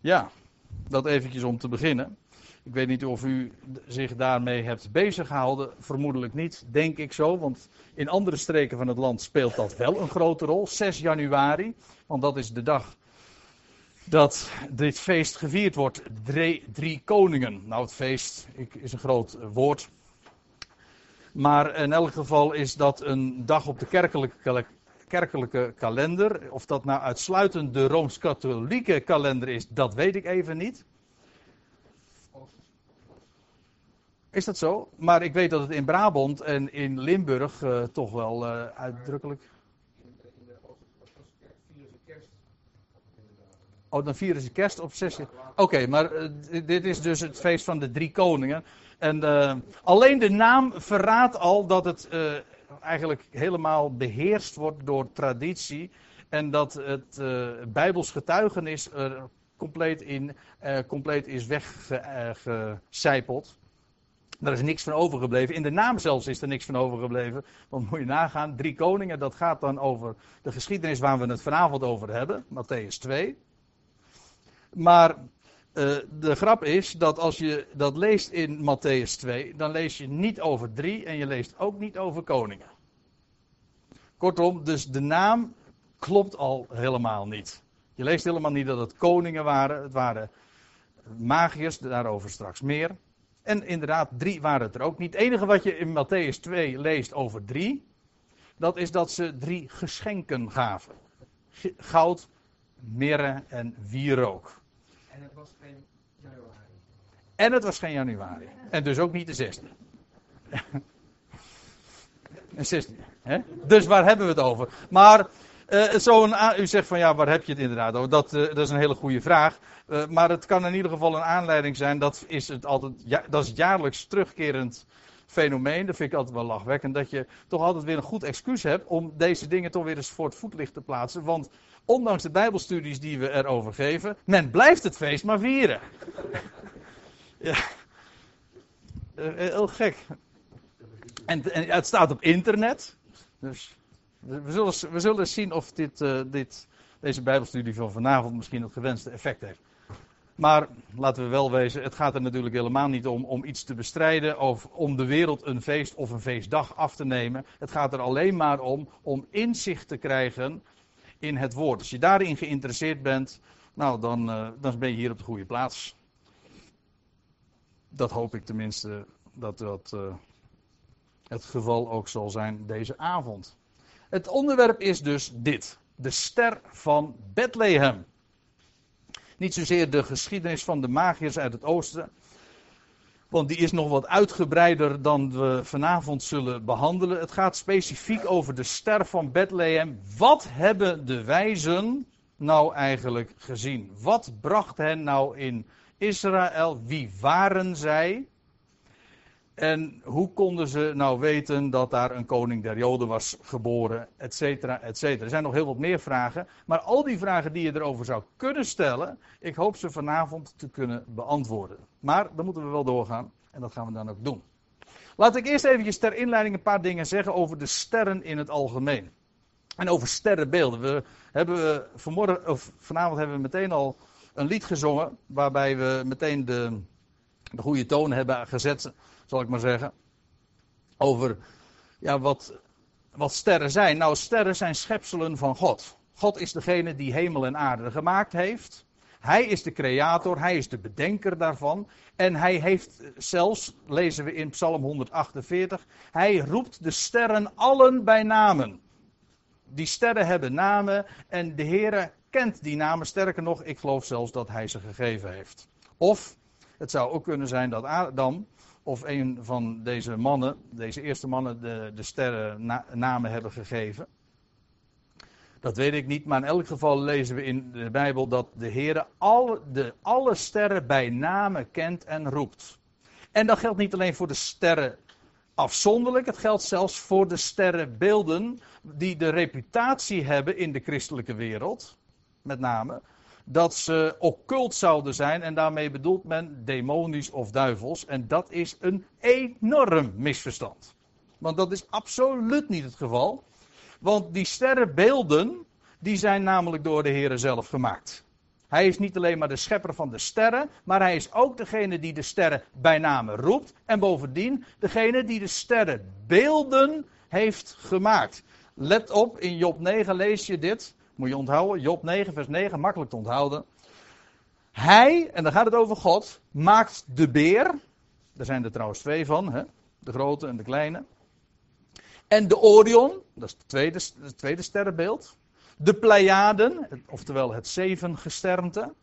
Ja, dat eventjes om te beginnen. Ik weet niet of u zich daarmee hebt bezig gehouden. Vermoedelijk niet, denk ik zo. Want in andere streken van het land speelt dat wel een grote rol. 6 januari, want dat is de dag dat dit feest gevierd wordt. Drie, koningen. Nou, het feest is een groot woord. Maar in elk geval is dat een dag op de kerkelijke, kerkelijke kalender. Of dat nou uitsluitend de rooms-katholieke kalender is, dat weet ik even niet. Is dat zo? Maar ik weet dat het in Brabant en in Limburg uh, toch wel uh, uitdrukkelijk. Oh, dan vieren ze kerst op 6 Oké, maar uh, dit is dus het feest van de drie koningen. En alleen de naam verraadt al dat het eigenlijk helemaal beheerst wordt door traditie. En dat het Bijbels getuigenis er compleet, in, compleet is weggecijpeld. Er is niks van overgebleven. In de naam zelfs is er niks van overgebleven. Want moet je nagaan, drie koningen, dat gaat dan over de geschiedenis waar we het vanavond over hebben, Matthäus 2. Maar uh, de grap is dat als je dat leest in Matthäus 2, dan lees je niet over drie en je leest ook niet over koningen. Kortom, dus de naam klopt al helemaal niet. Je leest helemaal niet dat het koningen waren. Het waren magiërs, daarover straks meer. En inderdaad, drie waren het er ook niet. Het enige wat je in Matthäus 2 leest over drie, dat is dat ze drie geschenken gaven: goud, mirre en wierook. En het was geen januari. En het was geen januari. En dus ook niet de zesde. Een zesde. Hè? Dus waar hebben we het over? Maar uh, zo u zegt van ja, waar heb je het inderdaad over? Dat, uh, dat is een hele goede vraag. Uh, maar het kan in ieder geval een aanleiding zijn. Dat is, het altijd, ja, dat is jaarlijks terugkerend fenomeen. Dat vind ik altijd wel lachwekkend. Dat je toch altijd weer een goed excuus hebt om deze dingen toch weer eens voor het voetlicht te plaatsen. Want ondanks de Bijbelstudies die we erover geven, men blijft het feest maar vieren. ja. heel gek. En, en het staat op internet. Dus we zullen, we zullen zien of dit, uh, dit, deze Bijbelstudie van vanavond misschien het gewenste effect heeft. Maar laten we wel wezen, het gaat er natuurlijk helemaal niet om om iets te bestrijden of om de wereld een feest of een feestdag af te nemen. Het gaat er alleen maar om om inzicht te krijgen in het woord. Als je daarin geïnteresseerd bent, nou dan, uh, dan ben je hier op de goede plaats. Dat hoop ik tenminste dat dat uh, het geval ook zal zijn deze avond. Het onderwerp is dus dit: de ster van Bethlehem. Niet zozeer de geschiedenis van de magiërs uit het oosten, want die is nog wat uitgebreider dan we vanavond zullen behandelen. Het gaat specifiek over de ster van Bethlehem. Wat hebben de wijzen nou eigenlijk gezien? Wat bracht hen nou in Israël? Wie waren zij? En hoe konden ze nou weten dat daar een koning der Joden was geboren, et cetera, et cetera. Er zijn nog heel wat meer vragen, maar al die vragen die je erover zou kunnen stellen, ik hoop ze vanavond te kunnen beantwoorden. Maar dan moeten we wel doorgaan en dat gaan we dan ook doen. Laat ik eerst eventjes ter inleiding een paar dingen zeggen over de sterren in het algemeen. En over sterrenbeelden. We hebben vanmorgen, of vanavond hebben we meteen al een lied gezongen, waarbij we meteen de, de goede toon hebben gezet zal ik maar zeggen. Over ja, wat, wat sterren zijn. Nou, sterren zijn schepselen van God. God is degene die hemel en aarde gemaakt heeft. Hij is de creator, hij is de bedenker daarvan. En hij heeft zelfs, lezen we in Psalm 148, hij roept de sterren allen bij namen. Die sterren hebben namen en de Heere kent die namen. Sterker nog, ik geloof zelfs dat hij ze gegeven heeft. Of het zou ook kunnen zijn dat Adam of een van deze mannen, deze eerste mannen, de, de sterren namen hebben gegeven. Dat weet ik niet, maar in elk geval lezen we in de Bijbel dat de Heer alle, alle sterren bij namen kent en roept. En dat geldt niet alleen voor de sterren afzonderlijk, het geldt zelfs voor de sterrenbeelden die de reputatie hebben in de christelijke wereld, met name dat ze occult zouden zijn. En daarmee bedoelt men demonisch of duivels. En dat is een enorm misverstand. Want dat is absoluut niet het geval. Want die sterrenbeelden, die zijn namelijk door de Heer zelf gemaakt. Hij is niet alleen maar de schepper van de sterren, maar hij is ook degene die de sterren bij name roept. En bovendien degene die de sterren beelden heeft gemaakt. Let op, in Job 9 lees je dit. Moet je onthouden, Job 9, vers 9, makkelijk te onthouden. Hij, en dan gaat het over God, maakt de beer. Daar zijn er trouwens twee van, hè? de grote en de kleine. En de Orion, dat is het tweede, het tweede sterrenbeeld. De Pleiaden, oftewel het zevengesternte.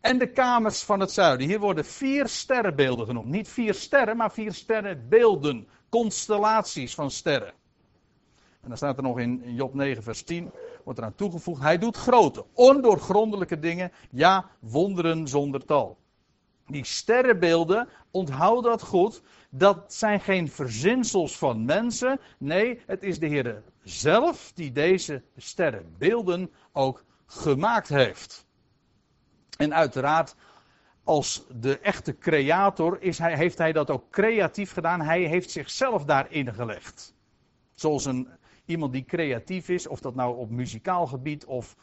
En de kamers van het zuiden. Hier worden vier sterrenbeelden genoemd. Niet vier sterren, maar vier sterrenbeelden. Constellaties van sterren. En dan staat er nog in Job 9, vers 10, wordt eraan toegevoegd. Hij doet grote, ondoorgrondelijke dingen, ja, wonderen zonder tal. Die sterrenbeelden, onthoud dat goed, dat zijn geen verzinsels van mensen. Nee, het is de Heer zelf die deze sterrenbeelden ook gemaakt heeft. En uiteraard, als de echte creator is hij, heeft hij dat ook creatief gedaan. Hij heeft zichzelf daarin gelegd. Zoals een, iemand die creatief is, of dat nou op muzikaal gebied of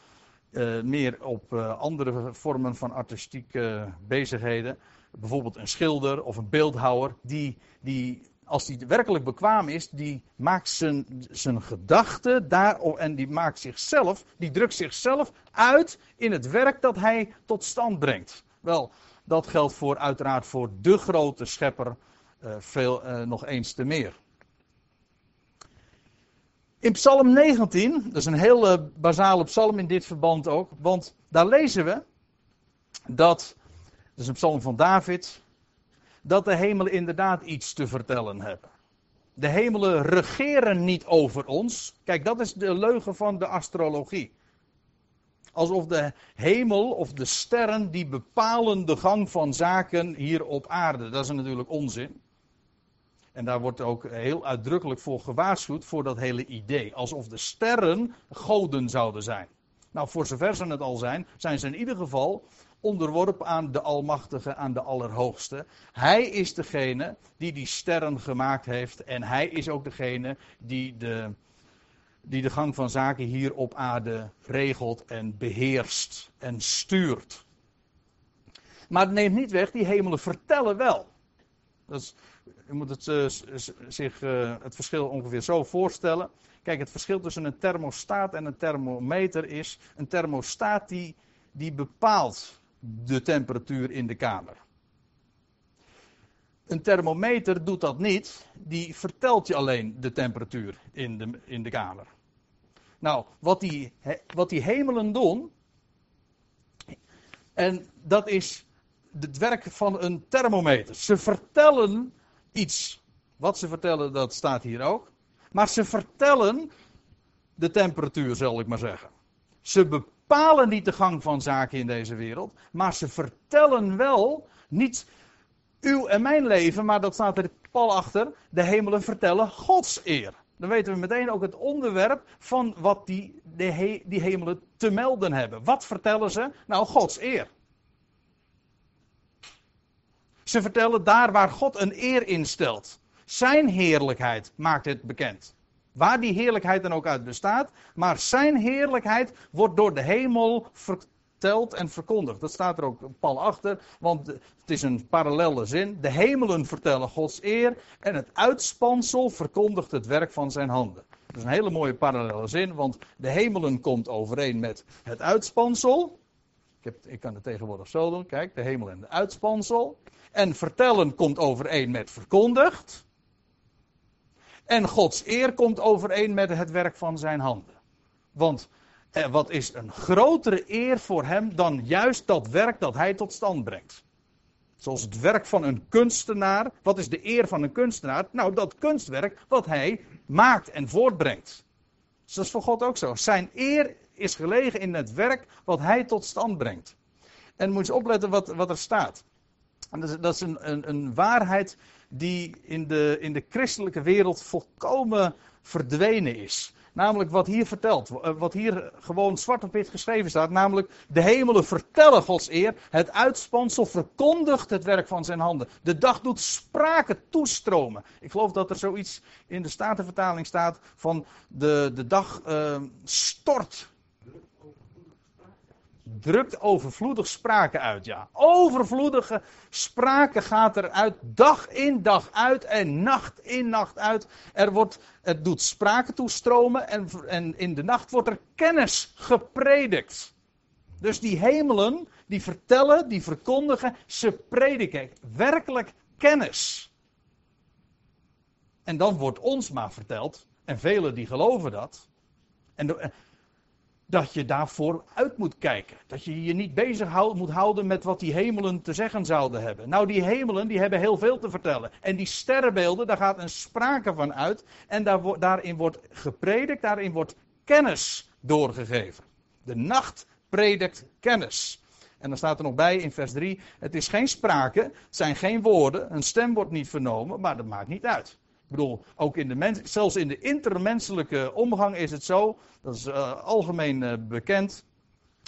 uh, meer op uh, andere vormen van artistieke bezigheden. Bijvoorbeeld een schilder of een beeldhouwer, die, die als die werkelijk bekwaam is, die maakt zijn, zijn gedachten daar en die maakt zichzelf, die drukt zichzelf uit in het werk dat hij tot stand brengt. Wel, dat geldt voor, uiteraard voor de grote schepper uh, veel, nog eens te meer. In Psalm 19, dat is een hele basale psalm in dit verband ook, want daar lezen we dat, dat is een psalm van David, dat de hemelen inderdaad iets te vertellen hebben. De hemelen regeren niet over ons. Kijk, dat is de leugen van de astrologie. Alsof de hemel of de sterren die bepalen de gang van zaken hier op aarde. Dat is natuurlijk onzin. En daar wordt ook heel uitdrukkelijk voor gewaarschuwd, voor dat hele idee. Alsof de sterren goden zouden zijn. Nou, voor zover ze het al zijn, zijn ze in ieder geval onderworpen aan de Almachtige, aan de Allerhoogste. Hij is degene die die sterren gemaakt heeft. En hij is ook degene die de, die de gang van zaken hier op aarde regelt en beheerst en stuurt. Maar het neemt niet weg, die hemelen vertellen wel. Dat is, je moet het, uh, zich uh, het verschil ongeveer zo voorstellen. Kijk, het verschil tussen een thermostaat en een thermometer is: een thermostaat die, die bepaalt de temperatuur in de kamer. Een thermometer doet dat niet, die vertelt je alleen de temperatuur in de, in de kamer. Nou, wat die, wat die hemelen doen, en dat is het werk van een thermometer. Ze vertellen iets. Wat ze vertellen, dat staat hier ook. Maar ze vertellen de temperatuur, zal ik maar zeggen. Ze bepalen niet de gang van zaken in deze wereld, maar ze vertellen wel niet uw en mijn leven, maar dat staat er pal achter. De hemelen vertellen Gods eer. Dan weten we meteen ook het onderwerp van wat die, de die hemelen te melden hebben. Wat vertellen ze? Nou, Gods eer. Ze vertellen daar waar God een eer instelt. Zijn heerlijkheid maakt het bekend. Waar die heerlijkheid dan ook uit bestaat. Maar zijn heerlijkheid wordt door de hemel verteld en verkondigd. Dat staat er ook pal achter, want het is een parallelle zin. De hemelen vertellen Gods eer en het uitspansel verkondigt het werk van zijn handen. Dat is een hele mooie parallelle zin, want de hemelen komt overeen met het uitspansel. Ik, heb, ik kan het tegenwoordig zo doen, kijk, de hemel en de uitspansel. En vertellen komt overeen met verkondigd. En Gods eer komt overeen met het werk van zijn handen. Want eh, wat is een grotere eer voor hem dan juist dat werk dat hij tot stand brengt? Zoals het werk van een kunstenaar. Wat is de eer van een kunstenaar? Nou, dat kunstwerk wat hij maakt en voortbrengt. Dus dat is voor God ook zo. Zijn eer is gelegen in het werk wat hij tot stand brengt. En moet je opletten wat, wat er staat. En dat is, dat is een, een, een, waarheid die in de, in de christelijke wereld volkomen verdwenen is. Namelijk wat hier vertelt, eh, wat hier gewoon zwart op wit geschreven staat. Namelijk, de hemelen vertellen Gods eer. Het uitspansel verkondigt het werk van zijn handen. De dag doet spraken toestromen. Ik geloof dat er zoiets in de Statenvertaling staat van de, de dag uh, stort drukt overvloedig sprake uit, ja. Overvloedige sprake gaat er uit, dag in dag uit en nacht in nacht uit. Er wordt, het doet sprake toestromen en, en in de nacht wordt er kennis gepredikt. Dus die hemelen, die vertellen, die verkondigen, ze prediken werkelijk kennis. En dan wordt ons maar verteld, en velen die geloven dat, en dat je daarvoor uit moet kijken. Dat je je niet bezig moet houden met wat die hemelen te zeggen zouden hebben. Nou, die hemelen die hebben heel veel te vertellen. En die sterrenbeelden, daar gaat een sprake van uit. En daar, daarin wordt gepredikt, daarin wordt kennis doorgegeven. De nacht predikt kennis. En dan staat er nog bij in vers 3: Het is geen sprake, het zijn geen woorden, een stem wordt niet vernomen, maar dat maakt niet uit. Ik bedoel, ook in de mens, zelfs in de intermenselijke omgang is het zo, dat is uh, algemeen uh, bekend,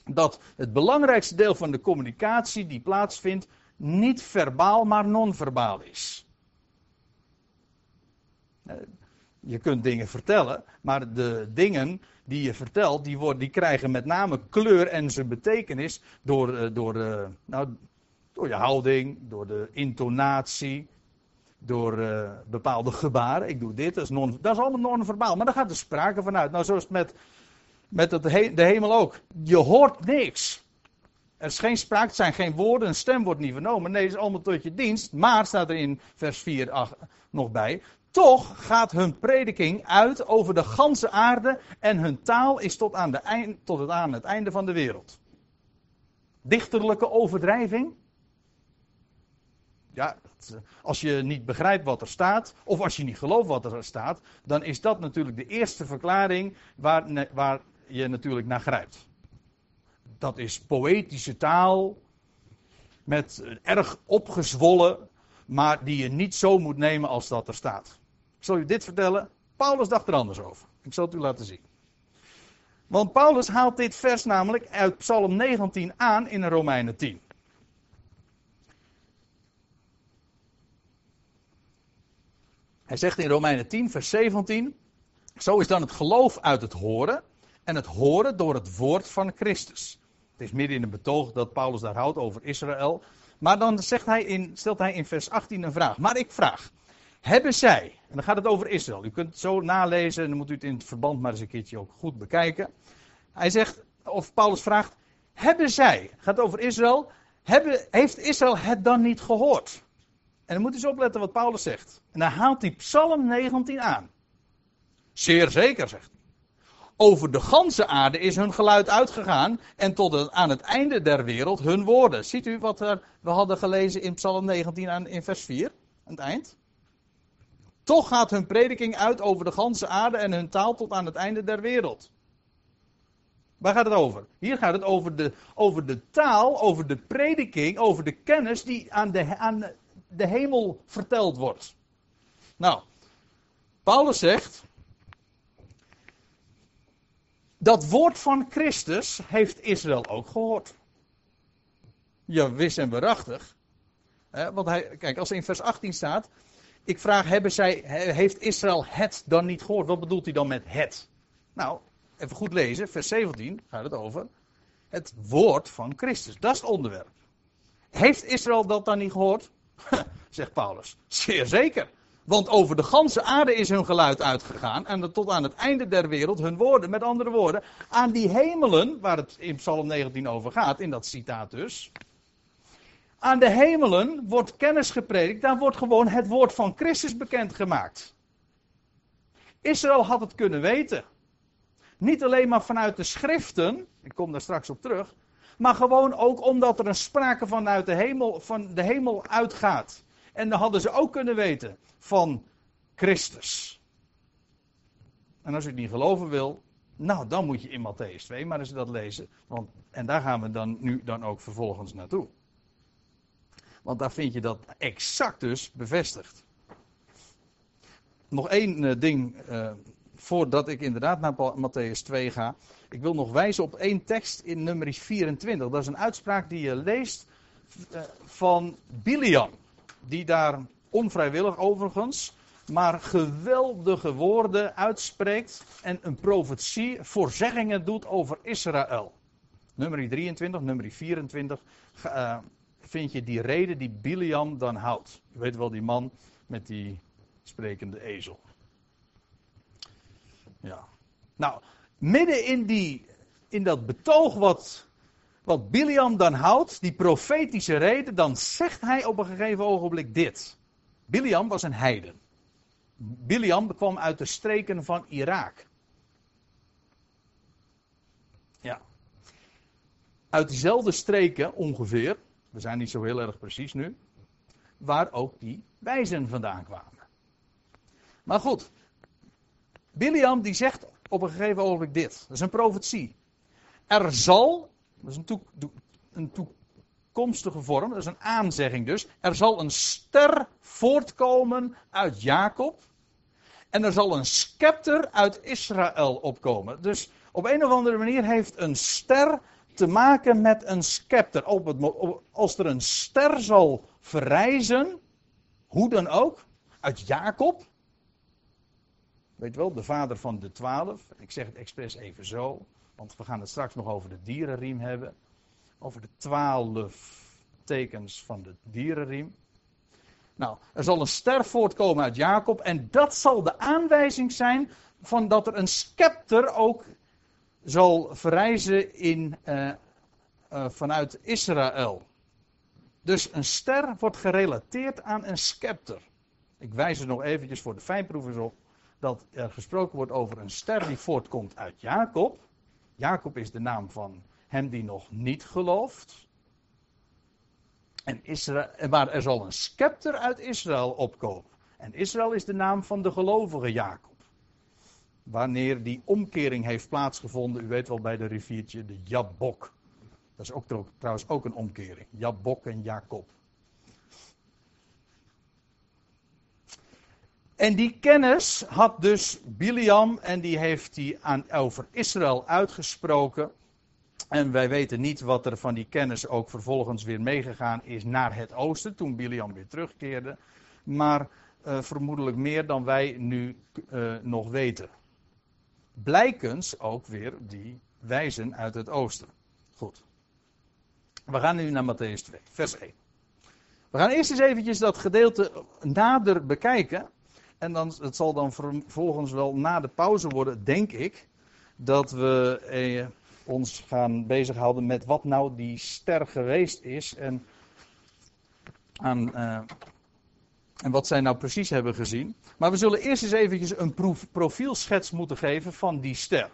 dat het belangrijkste deel van de communicatie die plaatsvindt niet verbaal, maar non-verbaal is. Uh, je kunt dingen vertellen, maar de dingen die je vertelt, die, worden, die krijgen met name kleur en zijn betekenis door, door, nou, door je houding, door de intonatie, door uh, bepaalde gebaren. Ik doe dit, dat is, dat is allemaal non-verbaal. Maar daar gaat er sprake van uit. Nou, zoals het met, met het he, de hemel ook. Je hoort niks. Er is geen sprake, het zijn geen woorden, een stem wordt niet vernomen. Nee, het is allemaal tot je dienst. Maar, staat er in vers 4 8, nog bij. Toch gaat hun prediking uit over de ganse aarde. En hun taal is tot aan, de eind, tot het, aan het einde van de wereld. Dichterlijke overdrijving? Ja, als je niet begrijpt wat er staat, of als je niet gelooft wat er staat, dan is dat natuurlijk de eerste verklaring waar, waar je natuurlijk naar grijpt. Dat is poëtische taal, met erg opgezwollen, maar die je niet zo moet nemen als dat er staat. Ik zal u dit vertellen. Paulus dacht er anders over. Ik zal het u laten zien. Want Paulus haalt dit vers namelijk uit Psalm 19 aan in Romeinen 10. Hij zegt in Romeinen 10, vers 17: Zo is dan het geloof uit het horen en het horen door het woord van Christus. Het is midden in een betoog dat Paulus daar houdt over Israël. Maar dan zegt hij in, stelt hij in vers 18 een vraag. Maar ik vraag: Hebben zij, en dan gaat het over Israël, u kunt het zo nalezen en dan moet u het in het verband maar eens een keertje ook goed bekijken. Hij zegt, of Paulus vraagt: Hebben zij, gaat over Israël, heeft Israël het dan niet gehoord? En dan moet je eens opletten wat Paulus zegt. En dan haalt hij Psalm 19 aan. Zeer zeker, zegt hij. Over de ganse aarde is hun geluid uitgegaan en tot aan het einde der wereld hun woorden. Ziet u wat er, we hadden gelezen in Psalm 19 aan, in vers 4, aan het eind? Toch gaat hun prediking uit over de ganse aarde en hun taal tot aan het einde der wereld. Waar gaat het over? Hier gaat het over de, over de taal, over de prediking, over de kennis die aan de, aan de hemel verteld wordt. Nou, Paulus zegt. Dat woord van Christus heeft Israël ook gehoord. Ja, wis en waarachtig. want hij, kijk, als in vers 18 staat. Ik vraag, hebben zij, heeft Israël het dan niet gehoord? Wat bedoelt hij dan met het? Nou, even goed lezen, vers 17 gaat het over. Het woord van Christus, dat is het onderwerp. Heeft Israël dat dan niet gehoord? zegt Paulus. Zeer zeker. Want over de ganse aarde is hun geluid uitgegaan. En tot aan het einde der wereld hun woorden. Met andere woorden, aan die hemelen, waar het in Psalm 19 over gaat, in dat citaat dus. Aan de hemelen wordt kennis gepredikt. Daar wordt gewoon het woord van Christus bekendgemaakt. Israël had het kunnen weten. Niet alleen maar vanuit de schriften. Ik kom daar straks op terug. Maar gewoon ook omdat er een sprake vanuit de hemel, van de hemel uitgaat. En dan hadden ze ook kunnen weten van Christus. En als u het niet geloven wil, nou dan moet je in Matthäus 2 maar eens dat lezen. Want, en daar gaan we dan nu dan ook vervolgens naartoe. Want daar vind je dat exact dus bevestigd. Nog één uh, ding uh, voordat ik inderdaad naar Matthäus 2 ga. Ik wil nog wijzen op één tekst in nummer 24. Dat is een uitspraak die je leest uh, van Biliam die daar onvrijwillig overigens, maar geweldige woorden uitspreekt en een profetie, voorzeggingen doet over Israël. nummer 23, nummer 24, uh, vind je die reden die Biliam dan houdt. Je weet wel, die man met die sprekende ezel. Ja. Nou, midden in, die, in dat betoog wat, wat Biliam dan houdt, die profetische reden, dan zegt hij op een gegeven ogenblik dit. Biliam was een heiden. Biliam kwam uit de streken van Irak. Ja. Uit dezelfde streken ongeveer, we zijn niet zo heel erg precies nu, waar ook die wijzen vandaan kwamen. Maar goed, Biliam die zegt op een gegeven ogenblik dit. Dat is een profetie. Er zal, dat is een, een toekomstige vorm, dat is een aanzegging dus. Er zal een ster voortkomen uit Jacob. En er zal een scepter uit Israël opkomen. Dus op een of andere manier heeft een ster te maken met een scepter. Als er een ster zal verrijzen, hoe dan ook, uit Jacob. Weet wel, de vader van de twaalf. Ik zeg het expres even zo, want we gaan het straks nog over de dierenriem hebben. Over de twaalf tekens van de dierenriem. Nou, er zal een ster voortkomen uit Jacob en dat zal de aanwijzing zijn van dat er een scepter ook zal verrijzen in, uh, uh, vanuit Israël. Dus een ster wordt gerelateerd aan een scepter. Ik wijs er nog eventjes voor de fijnproevers op dat er gesproken wordt over een ster die voortkomt uit Jacob. Jacob is de naam van hem die nog niet gelooft. En Israël, maar er zal een scepter uit Israël opkomen. En Israël is de naam van de gelovige Jacob. Wanneer die omkering heeft plaatsgevonden, u weet wel bij de riviertje, de Jabok. Dat is ook trouwens ook een omkering. Jabok en Jacob. En die kennis had dus Biliam en die heeft hij aan, over Israël uitgesproken. En wij weten niet wat er van die kennis ook vervolgens weer meegegaan is naar het oosten, toen Biliam weer terugkeerde. Maar uh, vermoedelijk meer dan wij nu uh, nog weten. Blijkens ook weer die wijzen uit het oosten. Goed. We gaan nu naar Matthäus 2, vers 1. We gaan eerst eens eventjes dat gedeelte nader bekijken. En dan, het zal dan vervolgens wel na de pauze worden, denk ik, dat we eh, ons gaan bezighouden met wat nou die ster geweest is en, aan, eh, en wat zij nou precies hebben gezien. Maar we zullen eerst eens eventjes een profielschets moeten geven van die ster.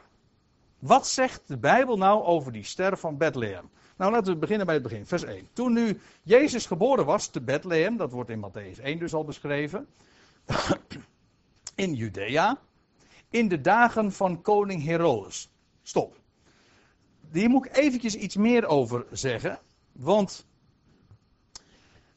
Wat zegt de Bijbel nou over die ster van Bethlehem? Nou, laten we beginnen bij het begin, vers 1. Toen nu Jezus geboren was te Bethlehem, dat wordt in Matthäus 1 dus al beschreven, in Judea, in de dagen van koning Herodes. Stop. Hier moet ik eventjes iets meer over zeggen, want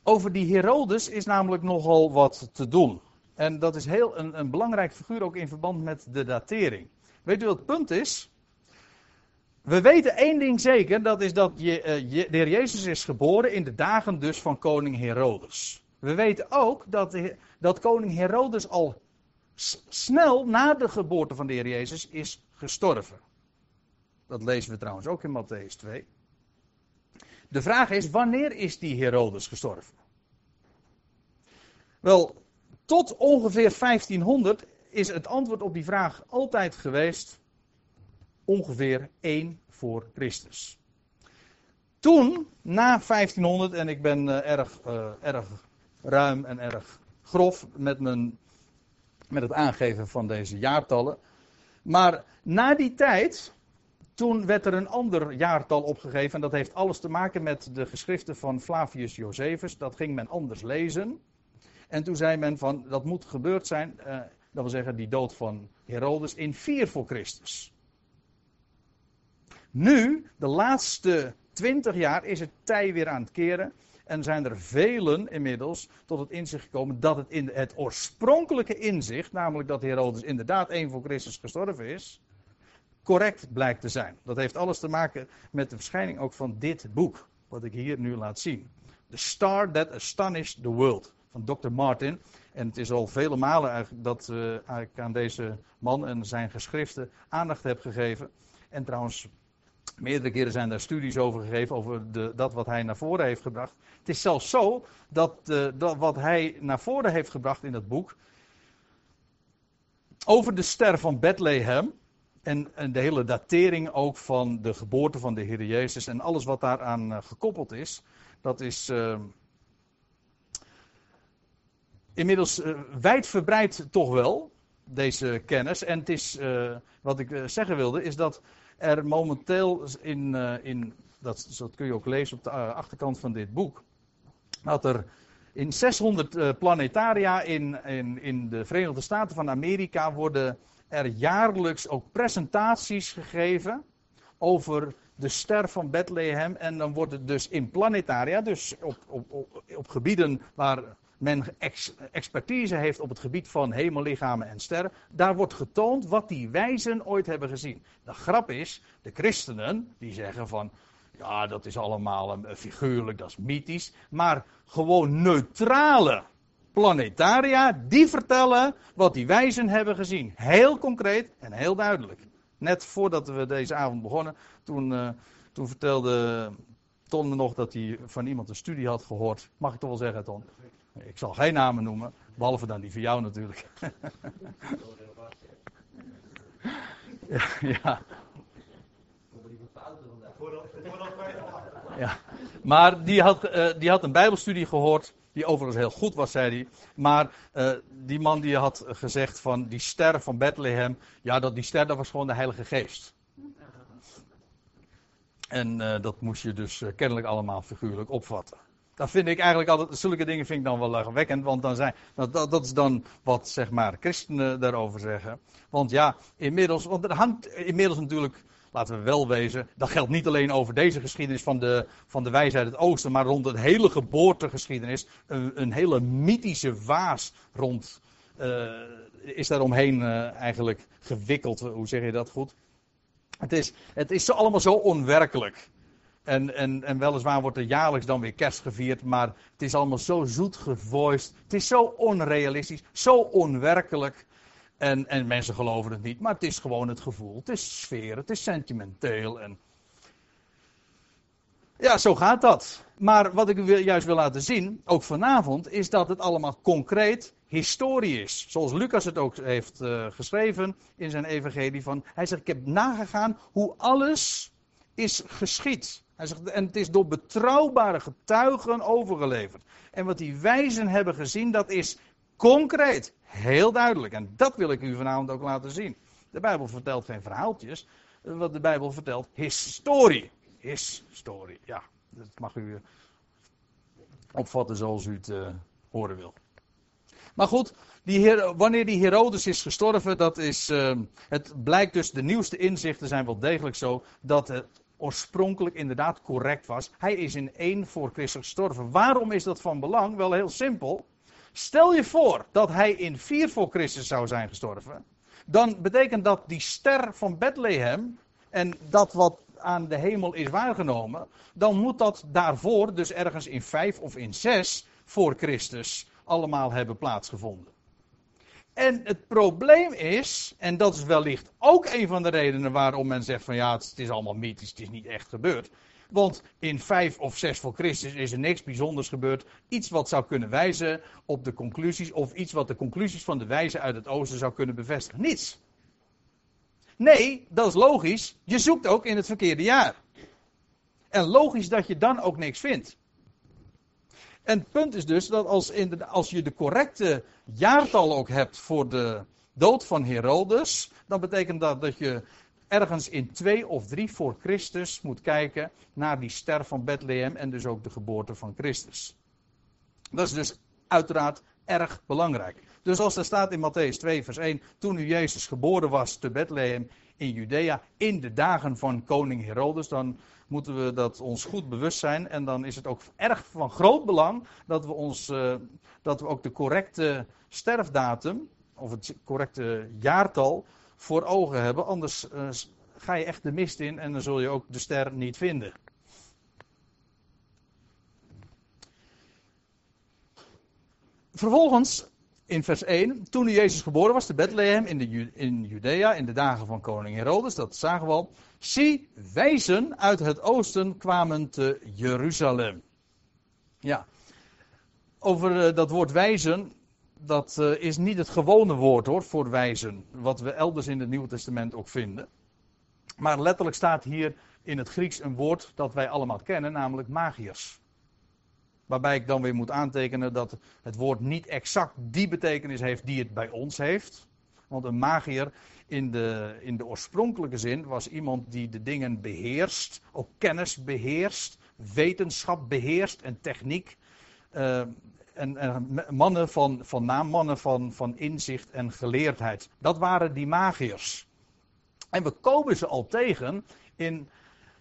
over die Herodes is namelijk nogal wat te doen. En dat is heel een, een belangrijk figuur ook in verband met de datering. Weet u wat het punt is? We weten één ding zeker, dat is dat je, uh, je, de heer Jezus is geboren in de dagen dus van koning Herodes. We weten ook dat, dat koning Herodes al snel na de geboorte van de Heer Jezus is gestorven. Dat lezen we trouwens ook in Matthäus 2. De vraag is, wanneer is die Herodes gestorven? Wel, tot ongeveer 1500 is het antwoord op die vraag altijd geweest ongeveer 1 voor Christus. Toen, na 1500, en ik ben uh, erg, uh, erg ruim en erg grof met, met het aangeven van deze jaartallen. Maar na die tijd, toen werd er een ander jaartal opgegeven. En dat heeft alles te maken met de geschriften van Flavius Josephus. Dat ging men anders lezen. En toen zei men van, dat moet gebeurd zijn, uh, dat wil zeggen die dood van Herodes, in 4 voor Christus. Nu, de laatste 20 jaar, is het tij weer aan het keren. En zijn er velen inmiddels tot het inzicht gekomen dat het in het oorspronkelijke inzicht, namelijk dat Herodes inderdaad één voor Christus gestorven is, correct blijkt te zijn. Dat heeft alles te maken met de verschijning ook van dit boek, wat ik hier nu laat zien. The Star That Astonished the World, van Dr. Martin. En het is al vele malen dat uh, ik aan deze man en zijn geschriften aandacht heb gegeven. En trouwens, Meerdere keren zijn daar studies over gegeven, over de, dat wat hij naar voren heeft gebracht. Het is zelfs zo dat, uh, dat wat hij naar voren heeft gebracht in dat boek, over de ster van Bethlehem, en, en, de hele datering ook van de geboorte van de Heer Jezus en alles wat daaraan uh, gekoppeld is, dat is uh, inmiddels uh, wijdverbreid toch wel, deze kennis. En het is, wat ik zeggen wilde, is dat er momenteel in, in dat, dat, kun je ook lezen op de achterkant van dit boek, dat er in 600 planetaria in, in, in de Verenigde Staten van Amerika worden er jaarlijks ook presentaties gegeven over de ster van Bethlehem. En dan wordt het dus in planetaria, dus op, op, op, op gebieden waar men ex, expertise heeft op het gebied van hemellichamen en sterren. Daar wordt getoond wat die wijzen ooit hebben gezien. De grap is, de christenen die zeggen van. Ja, dat is allemaal figuurlijk, dat is mythisch. Maar gewoon neutrale planetaria, die vertellen wat die wijzen hebben gezien. Heel concreet en heel duidelijk. Net voordat we deze avond begonnen, toen, uh, toen vertelde Ton nog dat hij van iemand een studie had gehoord. Mag ik toch wel zeggen, Ton? Ik zal geen namen noemen, behalve dan die van jou natuurlijk. ja, ja. Maar die had, uh, die had een Bijbelstudie gehoord die overigens heel goed was, zei hij. Maar uh, die man die had gezegd van die ster van Bethlehem. Ja, dat, die ster dat was gewoon de Heilige Geest. En uh, dat moest je dus kennelijk allemaal figuurlijk opvatten. Dat vind ik eigenlijk altijd, zulke dingen vind ik dan wel lachwekkend, want dan zijn, dat, dat, dat, is dan wat zeg maar christenen daarover zeggen. Want ja, inmiddels, want inmiddels natuurlijk laten we wel wezen, dat geldt niet alleen over deze geschiedenis van de, van de wijsheid het oosten, maar rond het hele geboortegeschiedenis, een, een hele mythische waas rond, uh, is daaromheen uh, eigenlijk gewikkeld. Hoe zeg je dat goed? Het is, het is allemaal zo onwerkelijk. En, en, en weliswaar wordt er jaarlijks dan weer kerst gevierd, maar het is allemaal zo zoet gevoiced. Het is zo onrealistisch, zo onwerkelijk. En, en mensen geloven het niet, maar het is gewoon het gevoel. Het is sfeer, het is sentimenteel. En... Ja, zo gaat dat. Maar wat ik juist wil laten zien, ook vanavond, is dat het allemaal concreet historie is. Zoals Lucas het ook heeft uh, geschreven in zijn evangelie. Van, hij zegt, ik heb nagegaan hoe alles is geschied. Hij zegt, en het is door betrouwbare getuigen overgeleverd. En wat die wijzen hebben gezien, dat is concreet. Heel duidelijk. En dat wil ik u vanavond ook laten zien. De Bijbel vertelt geen verhaaltjes. Wat de Bijbel vertelt, historie. Historie, ja. Dat mag u opvatten zoals u het uh, horen wil. Maar goed, die wanneer die Herodes is gestorven, dat is, uh, het blijkt dus, de nieuwste inzichten zijn wel degelijk zo, dat het oorspronkelijk inderdaad correct was. Hij is in één voor Christus gestorven. Waarom is dat van belang? Wel heel simpel. Stel je voor dat hij in 4 voor Christus zou zijn gestorven. Dan betekent dat die ster van Bethlehem en dat wat aan de hemel is waargenomen, dan moet dat daarvoor, dus ergens in 5 of in 6 voor Christus, allemaal hebben plaatsgevonden. En het probleem is, en dat is wellicht ook een van de redenen waarom men zegt van ja, het is allemaal mythisch, het is niet echt gebeurd. Want in 5 of 6 voor Christus is er niks bijzonders gebeurd. Iets wat zou kunnen wijzen op de conclusies. Of iets wat de conclusies van de wijzen uit het oosten zou kunnen bevestigen. Niets. Nee, dat is logisch. Je zoekt ook in het verkeerde jaar. En logisch dat je dan ook niks vindt. En het punt is dus dat als, in de, als je de correcte jaartal ook hebt voor de dood van Herodes, dan betekent dat dat je ergens in 2 of 3 voor Christus moet kijken naar die ster van Bethlehem en dus ook de geboorte van Christus. Dat is dus uiteraard erg belangrijk. Dus als er staat in Matthäus 2, vers 1, toen nu Jezus geboren was te Bethlehem in Judea, in de dagen van koning Herodes, dan moeten we dat ons goed bewust zijn. En dan is het ook erg van groot belang dat we, ons, uh, dat we ook de correcte sterfdatum, of het correcte jaartal, voor ogen hebben. Anders uh, ga je echt de mist in en dan zul je ook de ster niet vinden. Vervolgens in vers 1. Toen Jezus geboren was te Bethlehem in, de in Judea in de dagen van koning Herodes, dat zagen we al. Zie, wijzen uit het oosten kwamen te Jeruzalem. Ja, over uh, dat woord wijzen, dat uh, is niet het gewone woord hoor, voor wijzen. Wat we elders in het Nieuwe Testament ook vinden. Maar letterlijk staat hier in het Grieks een woord dat wij allemaal kennen, namelijk magiërs. Waarbij ik dan weer moet aantekenen dat het woord niet exact die betekenis heeft die het bij ons heeft. Want een magier in de, in de oorspronkelijke zin was iemand die de dingen beheerst, ook kennis beheerst, wetenschap beheerst en techniek. Uh, en, en, mannen van, van naam, mannen van, van inzicht en geleerdheid. Dat waren die magiërs. En we komen ze al tegen in,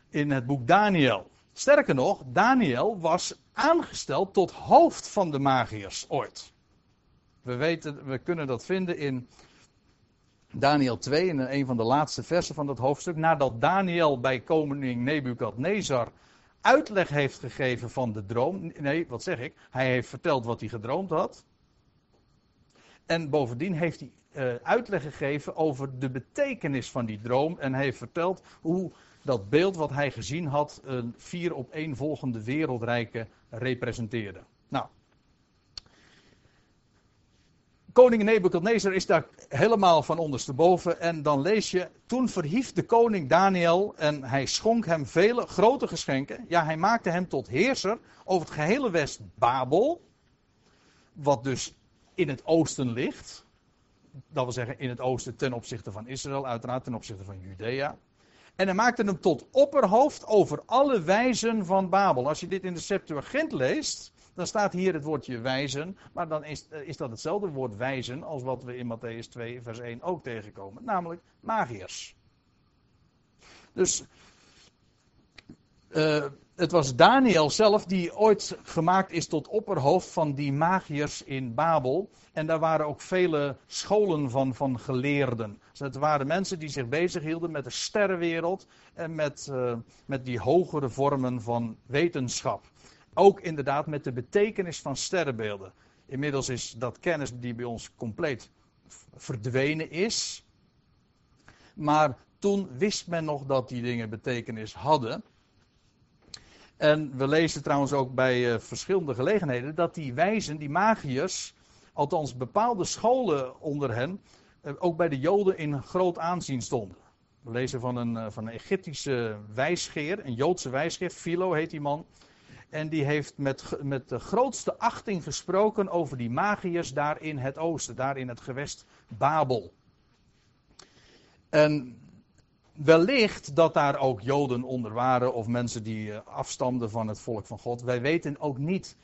in het boek Daniel. Sterker nog, Daniel was aangesteld tot hoofd van de magiërs ooit. We, weten, we kunnen dat vinden in Daniel 2, in een van de laatste versen van dat hoofdstuk. Nadat Daniel bij koning Nebukadnezar uitleg heeft gegeven van de droom. Nee, wat zeg ik? Hij heeft verteld wat hij gedroomd had. En bovendien heeft hij uh, uitleg gegeven over de betekenis van die droom. En hij heeft verteld hoe dat beeld wat hij gezien had, een vier op één volgende wereldrijken representeerde. Nou, koning Nebukadnezar is daar helemaal van ondersteboven. En dan lees je, toen verhief de koning Daniel en hij schonk hem vele grote geschenken. Ja, hij maakte hem tot heerser over het gehele West-Babel. Wat dus in het oosten ligt. Dat wil zeggen in het oosten ten opzichte van Israël, uiteraard ten opzichte van Judea. En hij maakte hem tot opperhoofd over alle wijzen van Babel. Als je dit in de Septuagint leest, dan staat hier het woordje wijzen. Maar dan is, eh, is dat hetzelfde woord wijzen als wat we in Matthäus 2, vers 1 ook tegenkomen. Namelijk magiërs. Dus uh, het was Daniel zelf die ooit gemaakt is tot opperhoofd van die magiërs in Babel. En daar waren ook vele scholen van, van geleerden. Dus het waren mensen die zich bezighielden met de sterrenwereld en met, uh, met die hogere vormen van wetenschap. Ook inderdaad met de betekenis van sterrenbeelden. Inmiddels is dat kennis die bij ons compleet verdwenen is. Maar toen wist men nog dat die dingen betekenis hadden. En we lezen trouwens ook bij uh, verschillende gelegenheden dat die wijzen, die magiërs, althans bepaalde scholen onder hen, uh, ook bij de Joden in groot aanzien stonden. We lezen van een, uh, van een Egyptische wijsgeer, een Joodse wijsgeer, Philo heet die man. En die heeft met, met de grootste achting gesproken over die magiërs daar in het oosten, daar in het gewest Babel. En wellicht dat daar ook Joden onder waren of mensen die uh, afstamden van het volk van God. Wij weten ook niet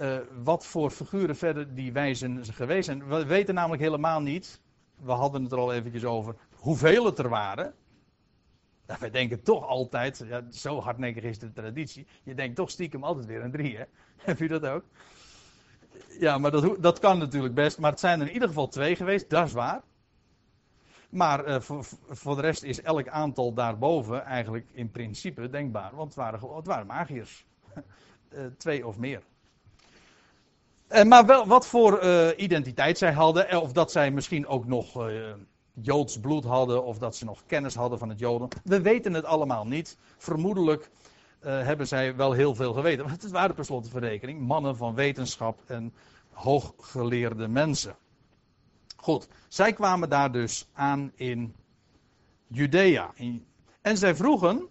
uh, wat voor figuren verder die wijzen geweest zijn. We weten namelijk helemaal niet, we hadden het er al eventjes over, hoeveel het er waren. Nou, wij denken toch altijd, zo hardnekkig is de traditie, je denkt toch stiekem altijd weer aan drie, hè? Heb je dat ook? Ja, maar dat, dat kan natuurlijk best, maar het zijn er in ieder geval twee geweest, dat is waar. Maar uh, voor, de rest is elk aantal daarboven eigenlijk in principe denkbaar. Want het waren, het waren magiërs. uh, twee of meer. Uh, maar wel wat voor identiteit zij hadden. Of dat zij misschien ook nog Joods bloed hadden. Of dat ze nog kennis hadden van het Joden. We weten het allemaal niet. Vermoedelijk hebben zij wel heel veel geweten. Want het waren per slot verrekening mannen van wetenschap en hooggeleerde mensen. Goed, zij kwamen daar dus aan in Judea. En zij vroegen,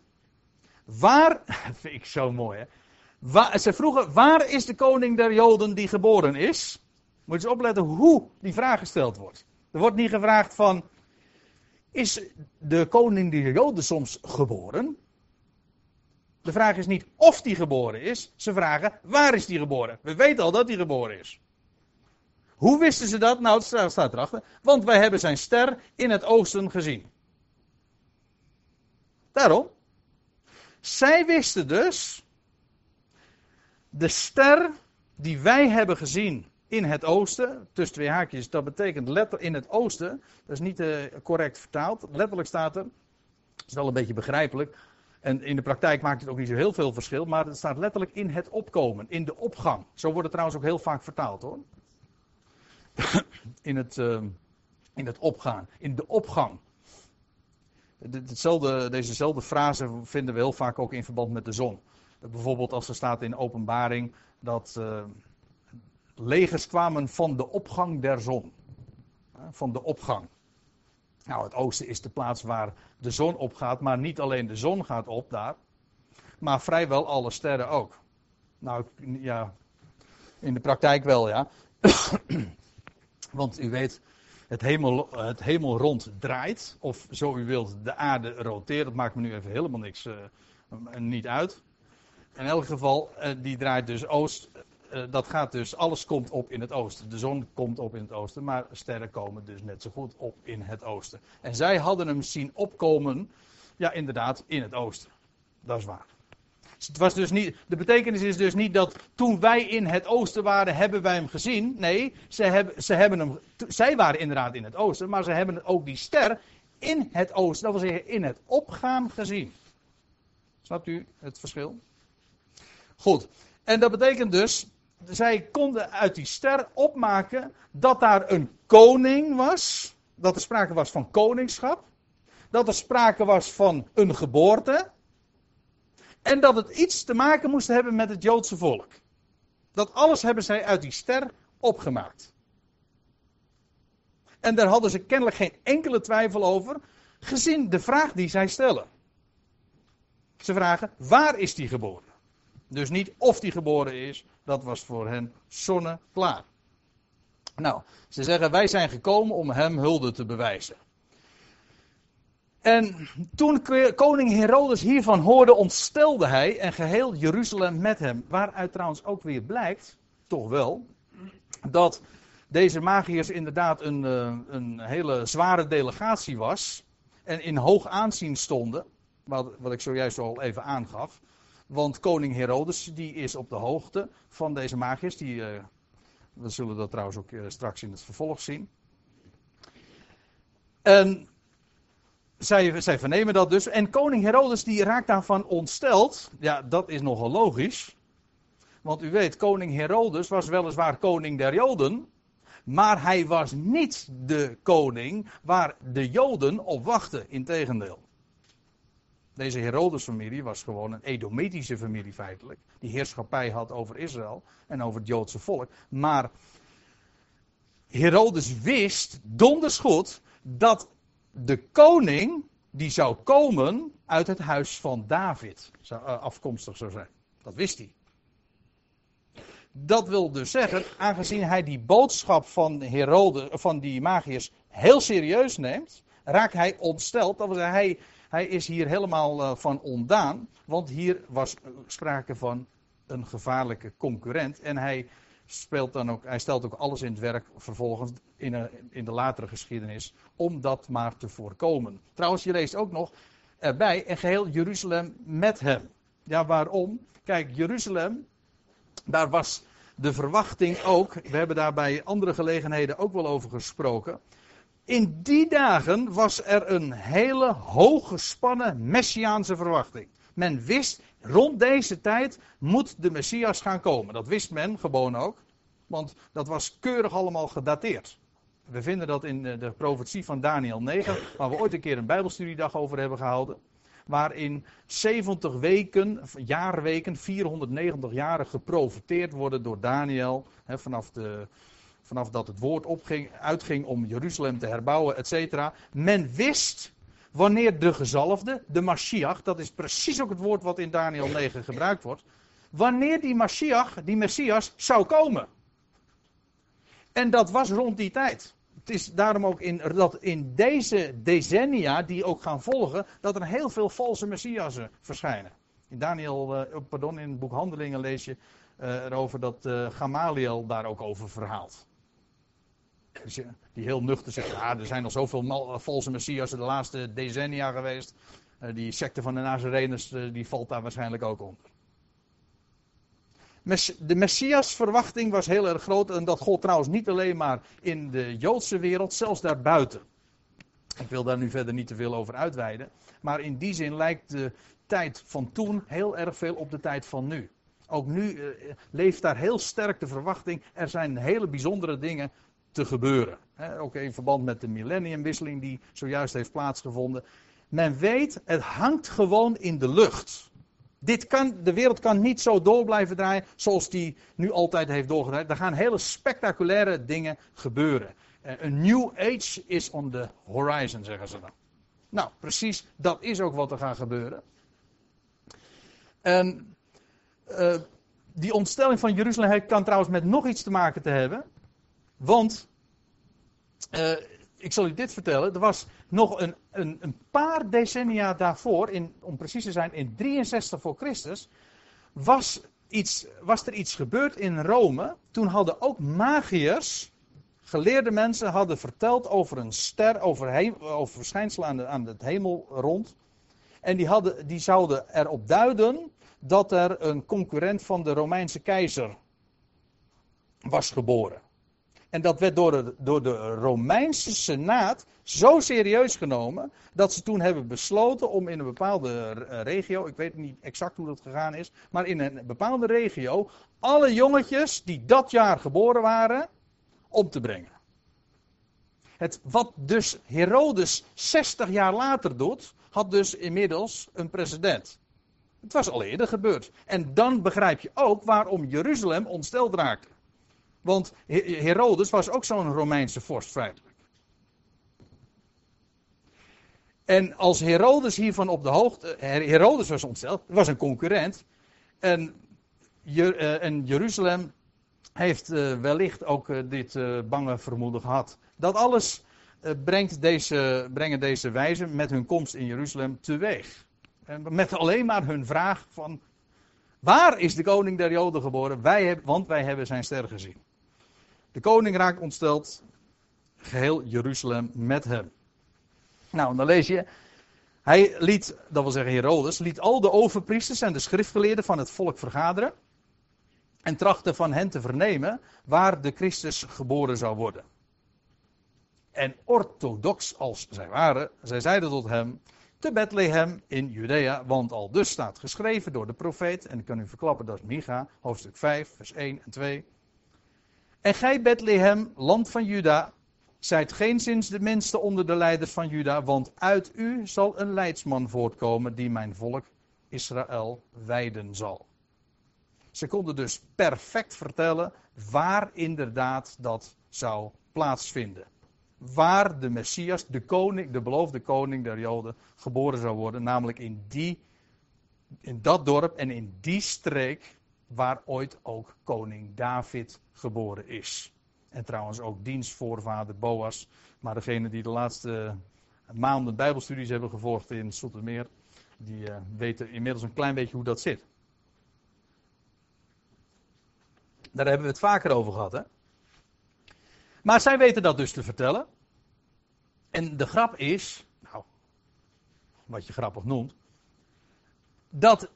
waar, vind ik zo mooi hè. Waar, vroegen, waar is de koning der Joden die geboren is? Moet je eens opletten hoe die vraag gesteld wordt. Er wordt niet gevraagd van, is de koning der Joden soms geboren? De vraag is niet of die geboren is, ze vragen, waar is die geboren? We weten al dat hij geboren is. Hoe wisten ze dat? Nou, het staat erachter. Want wij hebben zijn ster in het oosten gezien. Daarom. Zij wisten dus. De ster die wij hebben gezien in het oosten. Tussen twee haakjes, dat betekent letter in het oosten. Dat is niet uh, correct vertaald. Letterlijk staat er. Dat is wel een beetje begrijpelijk. En in de praktijk maakt het ook niet zo heel veel verschil. Maar het staat letterlijk in het opkomen. In de opgang. Zo wordt het trouwens ook heel vaak vertaald hoor. in, het, uh, in het opgaan, in de opgang. Hetzelfde, dezezelfde frase vinden we heel vaak ook in verband met de zon. Bijvoorbeeld als er staat in openbaring dat uh, legers kwamen van de opgang der zon. Van de opgang. Nou, het oosten is de plaats waar de zon opgaat, maar niet alleen de zon gaat op daar, maar vrijwel alle sterren ook. Nou, ja, in de praktijk wel, ja. Want u weet, het, hemel, het hemelrond draait, of zo u wilt, de aarde roteert. Dat maakt me nu even helemaal niks uh, niet uit. In elk geval, uh, die draait dus oost. Uh, dat gaat dus, alles komt op in het oosten. De zon komt op in het oosten, maar sterren komen dus net zo goed op in het oosten. En zij hadden hem zien opkomen, ja inderdaad, in het oosten. Dat is waar. Het was dus niet, de betekenis is dus niet dat toen wij in het oosten waren, hebben wij hem gezien. Nee, ze hebben, ze hebben hem, zij waren inderdaad in het oosten, maar ze hebben ook die ster in het oosten, dat wil zeggen in het opgaan gezien. Snapt u het verschil? Goed, en dat betekent dus, zij konden uit die ster opmaken dat daar een koning was, dat er sprake was van koningschap, dat er sprake was van een geboorte, en dat het iets te maken moest hebben met het Joodse volk. Dat alles hebben zij uit die ster opgemaakt. En daar hadden ze kennelijk geen enkele twijfel over, gezien de vraag die zij stellen. Ze vragen, waar is die geboren? Dus niet of die geboren is, dat was voor hen zonneklaar. Nou, ze zeggen, wij zijn gekomen om hem hulde te bewijzen. En toen koning Herodes hiervan hoorde, ontstelde hij en geheel Jeruzalem met hem. Waaruit trouwens ook weer blijkt, toch wel, dat deze magiërs inderdaad een, eh, een hele zware delegatie was. En in hoog aanzien stonden, wat, wat ik zojuist al even aangaf. Want koning Herodes die is op de hoogte van deze magiërs. Die, uh, we zullen dat trouwens ook uh, straks in het vervolg zien. En zij, zij vernemen dat dus. En koning Herodes die raakt daarvan ontsteld. Ja, dat is nogal logisch. Want u weet, koning Herodes was weliswaar koning der Joden. Maar hij was niet de koning waar de Joden op wachten. Integendeel. Deze Herodes-familie was gewoon een Edomitische familie feitelijk. Die heerschappij had over Israël en over het Joodse volk. Maar Herodes wist donders goed dat de koning die zou komen uit het huis van David, uh, afkomstig zou zijn. Dat wist hij. Dat wil dus zeggen, aangezien hij die boodschap van, Herode, van die magiërs heel serieus neemt, raakt hij ontsteld. Dat wil zeggen, hij, hij is hier helemaal uh, van ondaan, want hier was sprake van een gevaarlijke concurrent. En hij speelt dan ook, hij stelt ook alles in het werk vervolgens in, in de latere geschiedenis om dat maar te voorkomen. Trouwens, je leest ook nog erbij en geheel Jeruzalem met hem. Ja, waarom? Kijk, Jeruzalem, daar was de verwachting ook, we hebben daar bij andere gelegenheden ook wel over gesproken. In die dagen was er een hele hooggespannen messiaanse verwachting. Men wist, rond deze tijd moet de Messias gaan komen. Dat wist men gewoon ook, want dat was keurig allemaal gedateerd. We vinden dat in de profetie van Daniel 9, waar we ooit een keer een Bijbelstudiedag over hebben gehouden. Waarin 70 weken, jaarweken, 490 jaren geprofeteerd worden door Daniel. Hè, vanaf, de, vanaf dat het woord opging, uitging om Jeruzalem te herbouwen, et cetera. Men wist wanneer de gezalfde, de Mashiach, dat is precies ook het woord wat in Daniel 9 gebruikt wordt. Wanneer die Mashiach, die Messias, zou komen. En dat was rond die tijd. Het is daarom ook in, dat in deze decennia die ook gaan volgen, dat er heel veel valse messiassen verschijnen. In Daniel, uh, pardon, in het boek Handelingen lees je uh, erover dat uh, Gamaliel daar ook over verhaalt. Die heel nuchter zegt, ja, er zijn al zoveel valse messiassen de laatste decennia geweest. die secte van de Nazareners, die valt daar waarschijnlijk ook onder de Messias-verwachting was heel erg groot. En dat gold trouwens niet alleen maar in de Joodse wereld, zelfs daarbuiten. Ik wil daar nu verder niet te veel over uitweiden. Maar in die zin lijkt de tijd van toen heel erg veel op de tijd van nu. Ook nu leeft daar heel sterk de verwachting. Er zijn hele bijzondere dingen te gebeuren. Ook in verband met de millenniumwisseling die zojuist heeft plaatsgevonden. Men weet, het hangt gewoon in de lucht. Dit kan, de wereld kan niet zo door blijven draaien zoals die nu altijd heeft doorgedraaid. Er gaan hele spectaculaire dingen gebeuren. Eh, een new age is on the horizon, zeggen ze dan. Nou, precies, dat is ook wat er gaat gebeuren. En uh, die ontstelling van Jeruzalem kan trouwens met nog iets te maken te hebben. Want, uh, ik zal u dit vertellen, er was nog een, een, een paar decennia daarvoor, in, om precies te zijn in 63 voor Christus, was, iets, was er iets gebeurd in Rome. Toen hadden ook magiërs, geleerde mensen, hadden verteld over een ster, over verschijnselen aan, de, aan het hemel rond. En die, hadden, die zouden erop duiden dat er een concurrent van de Romeinse keizer was geboren. En dat werd door de, door de Romeinse Senaat zo serieus genomen dat ze toen hebben besloten om in een bepaalde regio, ik weet niet exact hoe dat gegaan is, maar in een bepaalde regio alle jongetjes die dat jaar geboren waren, om te brengen. Het, wat dus Herodes 60 jaar later doet, had dus inmiddels een president. Het was al eerder gebeurd. En dan begrijp je ook waarom Jeruzalem ontsteld raakte. Want Herodes was ook zo'n Romeinse vorst feitelijk. En als Herodes hiervan op de hoogte. Herodes was ontsteld, was een concurrent. En, eh, en Jeruzalem heeft eh, wellicht ook eh, dit bange vermoeden gehad. Dat alles brengt deze, brengen deze wijzen met hun komst in Jeruzalem teweeg. Met alleen maar hun vraag van, waar is de koning der Joden geboren? Wij hebben, want wij hebben zijn ster gezien. De koning raakt ontsteld, geheel Jeruzalem met hem. Nou, dan lees je, hij liet, dat wil zeggen Herodes, liet al de overpriesters en de schriftgeleerden van het volk vergaderen. En trachtte van hen te vernemen waar de Christus geboren zou worden. En orthodox als zij waren, zij zeiden tot hem, te Bethlehem in Judea, want al dus staat geschreven door de profeet, en ik kan u verklappen, dat is Micha, hoofdstuk 5, vers 1 en 2. En gij Bethlehem, land van Juda, zijt geen sinds de minste onder de leiders van Juda, want uit u zal een leidsman voortkomen die mijn volk Israël wijden zal. Ze konden dus perfect vertellen waar inderdaad dat zou plaatsvinden waar de Messias, de koning, de beloofde koning der Joden, geboren zou worden. Namelijk in, die, in dat dorp en in die streek waar ooit ook koning David geboren is. En trouwens ook dienstvoorvader Boas. Maar degene die de laatste maanden bijbelstudies hebben gevolgd in Soetermeer, die uh, weten inmiddels een klein beetje hoe dat zit. Daar hebben we het vaker over gehad, hè? Maar zij weten dat dus te vertellen. En de grap is, nou, wat je grappig noemt, dat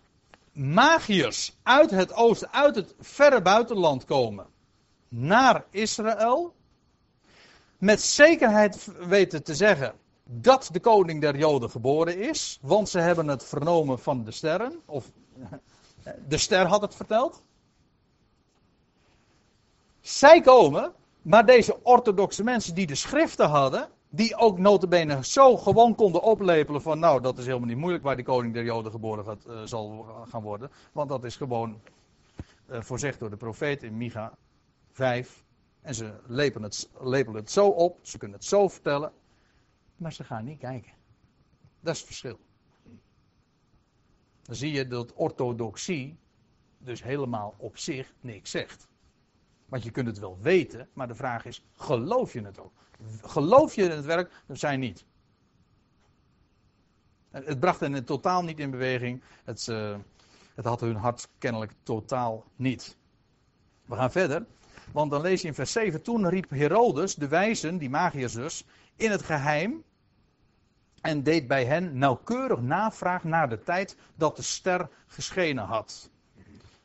magiërs uit het oosten, uit het verre buitenland komen naar Israël, met zekerheid weten te zeggen dat de koning der Joden geboren is, want ze hebben het vernomen van de sterren, of de ster had het verteld. Zij komen maar deze orthodoxe mensen die de schriften hadden, die ook notabene zo gewoon konden oplepelen van nou dat is helemaal niet moeilijk waar de koning der joden geboren gaat, uh, zal gaan worden. Want dat is gewoon uh, voorzegd door de profeet in Micha 5. En ze lepelen het, lepelen het zo op, ze kunnen het zo vertellen, maar ze gaan niet kijken. Dat is het verschil. Dan zie je dat orthodoxie dus helemaal op zich niks zegt. Want je kunt het wel weten, maar de vraag is: geloof je het ook? Geloof je het werk? Dat zijn niet. Het bracht hen totaal niet in beweging. Het, uh, het had hun hart kennelijk totaal niet. We gaan verder. Want dan lees je in vers 7. Toen riep Herodes, de wijzen, die magiërs dus, in het geheim. En deed bij hen nauwkeurig navraag naar de tijd dat de ster geschenen had.